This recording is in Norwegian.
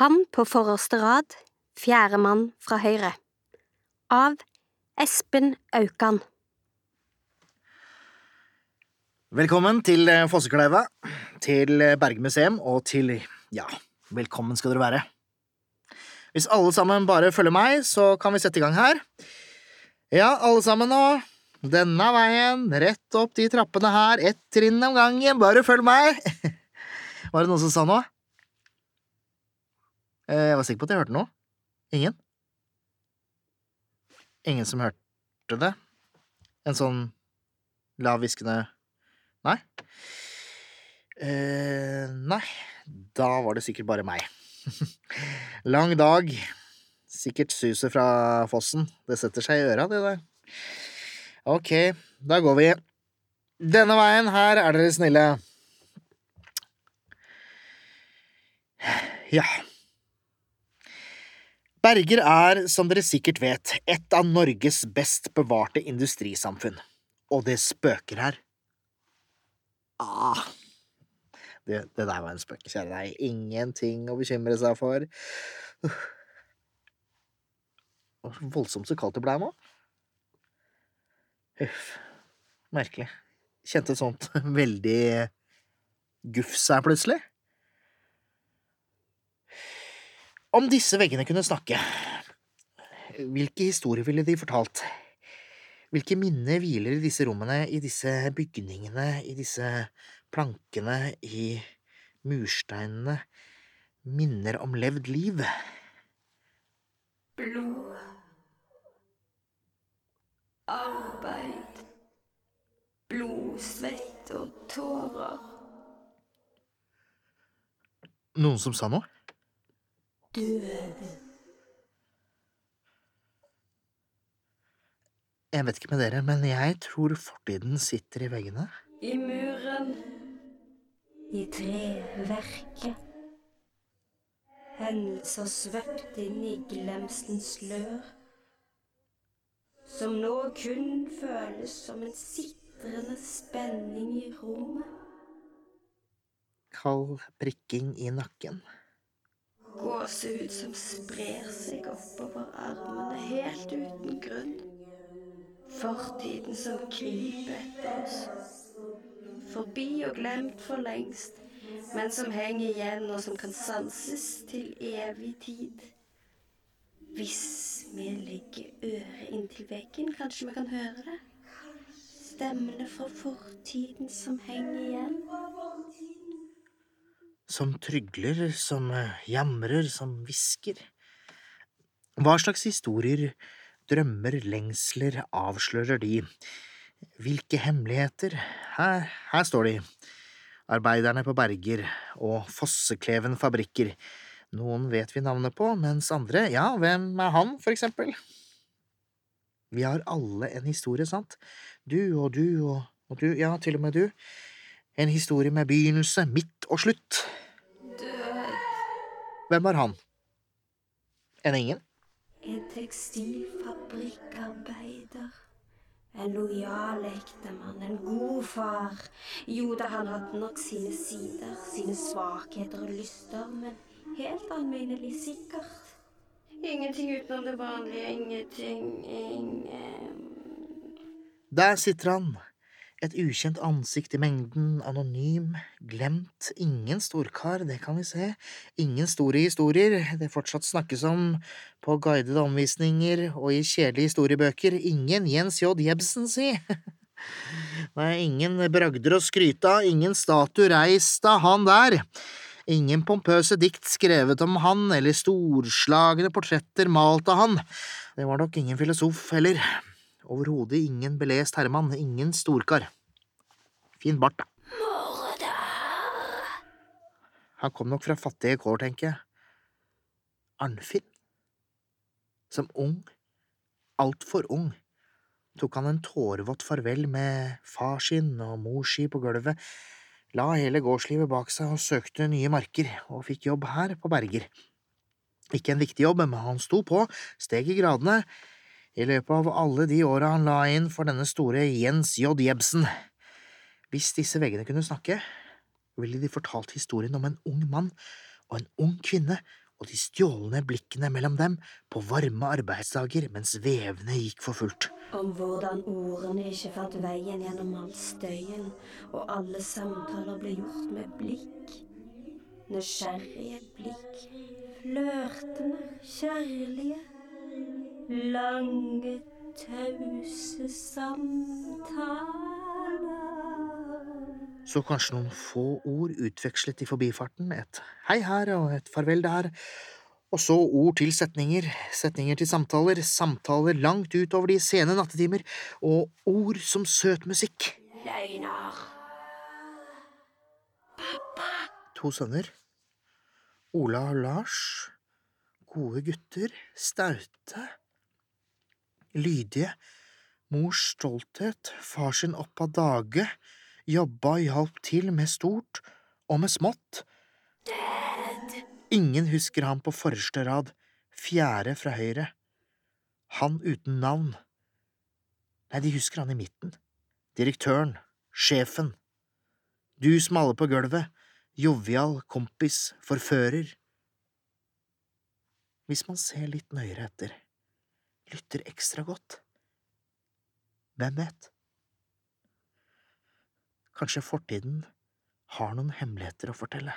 Han på forreste rad, fjerde mann fra høyre. Av Espen Aukan. Velkommen til eh, Fossekleiva, til eh, Bergmuseum og til ja, velkommen skal dere være. Hvis alle sammen bare følger meg, så kan vi sette i gang her. Ja, alle sammen nå. Denne veien, rett opp de trappene her, ett trinn om gangen, bare følg meg. Var det noen som sa noe? Eh, Jeg var sikker på at jeg hørte noe. Ingen? Ingen som hørte det? En sånn lav, hviskende Nei? eh, Nei, da var det sikkert bare meg. Lang dag. Sikkert suset fra fossen. Det setter seg i øra, det der. Ok, da går vi. Denne veien her er dere snille. Ja. Berger er, som dere sikkert vet, et av Norges best bevarte industrisamfunn. Og det spøker her. Ah. Det, det der var en spøk, kjære deg. Ingenting å bekymre seg for. Det var så Voldsomt så kaldt det blei nå. Huff. Merkelig. Kjente et sånt veldig gufs her plutselig. Om disse veggene kunne snakke, hvilke historier ville de fortalt? Hvilke minner hviler i disse rommene, i disse bygningene, i disse plankene, i mursteinene? Minner om levd liv? Blod. Arbeid. Blod, svett og tårer. Noen som sa noe? Død. Jeg vet ikke med dere, men jeg tror fortiden sitter i veggene. I muren. i treverket. Hendelser svøpt inn i glemselens slør, som nå kun føles som en sitrende spenning i rommet. Kald prikking i nakken. Gåsehud som sprer seg oppover armene helt uten grunn. Fortiden som kryper etter oss. Forbi og glemt for lengst, men som henger igjen og som kan sanses til evig tid. Hvis vi legger øret inntil veggen, kanskje vi kan høre det? Stemmene fra fortiden som henger igjen. Som trygler, som eh, jamrer, som hvisker. Hva slags historier, drømmer, lengsler avslører de? Hvilke hemmeligheter? Her, her står de. Arbeiderne på Berger og Fossekleven fabrikker. Noen vet vi navnet på, mens andre, ja, hvem er han, for eksempel? Vi har alle en historie, sant? Du og du og, og du, ja, til og med du. En historie med begynnelse, midt og slutt. Hvem var han? En engel? En tekstilfabrikkarbeider. En lojal ektemann, en god far. Jo da, han hadde nok sine sider, sine svakheter og lyster, men helt alminnelig sikkert. Ingenting utenom det vanlige. Ingenting. Ingen Der sitter han, et ukjent ansikt i mengden, anonym, glemt, ingen storkar, det kan vi se, ingen store historier, det fortsatt snakkes om på guidede omvisninger og i kjedelige historiebøker, ingen Jens J. Jebsen, si. Nei, ingen bragder å skryte av, ingen statue reist av han der. Ingen pompøse dikt skrevet om han, eller storslagne portretter malt av han. Det var nok ingen filosof heller. Overhodet ingen belest herremann, ingen storkar. Fin bart, da. Han kom nok fra fattige kår, tenker jeg. Arnfinn. Som ung, altfor ung, tok han en tårevått farvel med far sin og mor si på gulvet, la hele gårdslivet bak seg og søkte nye marker, og fikk jobb her på Berger. Ikke en viktig jobb, men han sto på, steg i gradene, i løpet av alle de åra han la inn for denne store Jens J. Jebsen. Hvis disse veggene kunne snakke, ville de fortalt historien om en ung mann og en ung kvinne og de stjålne blikkene mellom dem på varme arbeidsdager mens vevene gikk for fullt. Om hvordan ordene ikke fant veien gjennom all støyen, og alle samtaler ble gjort med blikk. Nysgjerrige blikk, flørtende, kjærlige. Lange, tause samtaler. Så kanskje noen få ord utvekslet i forbifarten, et hei her og et farvel der, og så ord til setninger, setninger til samtaler, samtaler langt utover de sene nattetimer, og ord som søt musikk. Løgner. To sønner, Ola og Lars, gode gutter, staute, lydige, mors stolthet, far sin opp av dage, jobba og hjalp til med stort og med smått. Ingen husker ham på forreste rad, fjerde fra høyre. Han uten navn. Nei, de husker han i midten. Direktøren, sjefen. Du som alle på gulvet, jovial, kompis, forfører. Hvis man ser litt nøyere etter, lytter ekstra godt, hvem vet? Kanskje fortiden har noen hemmeligheter å fortelle.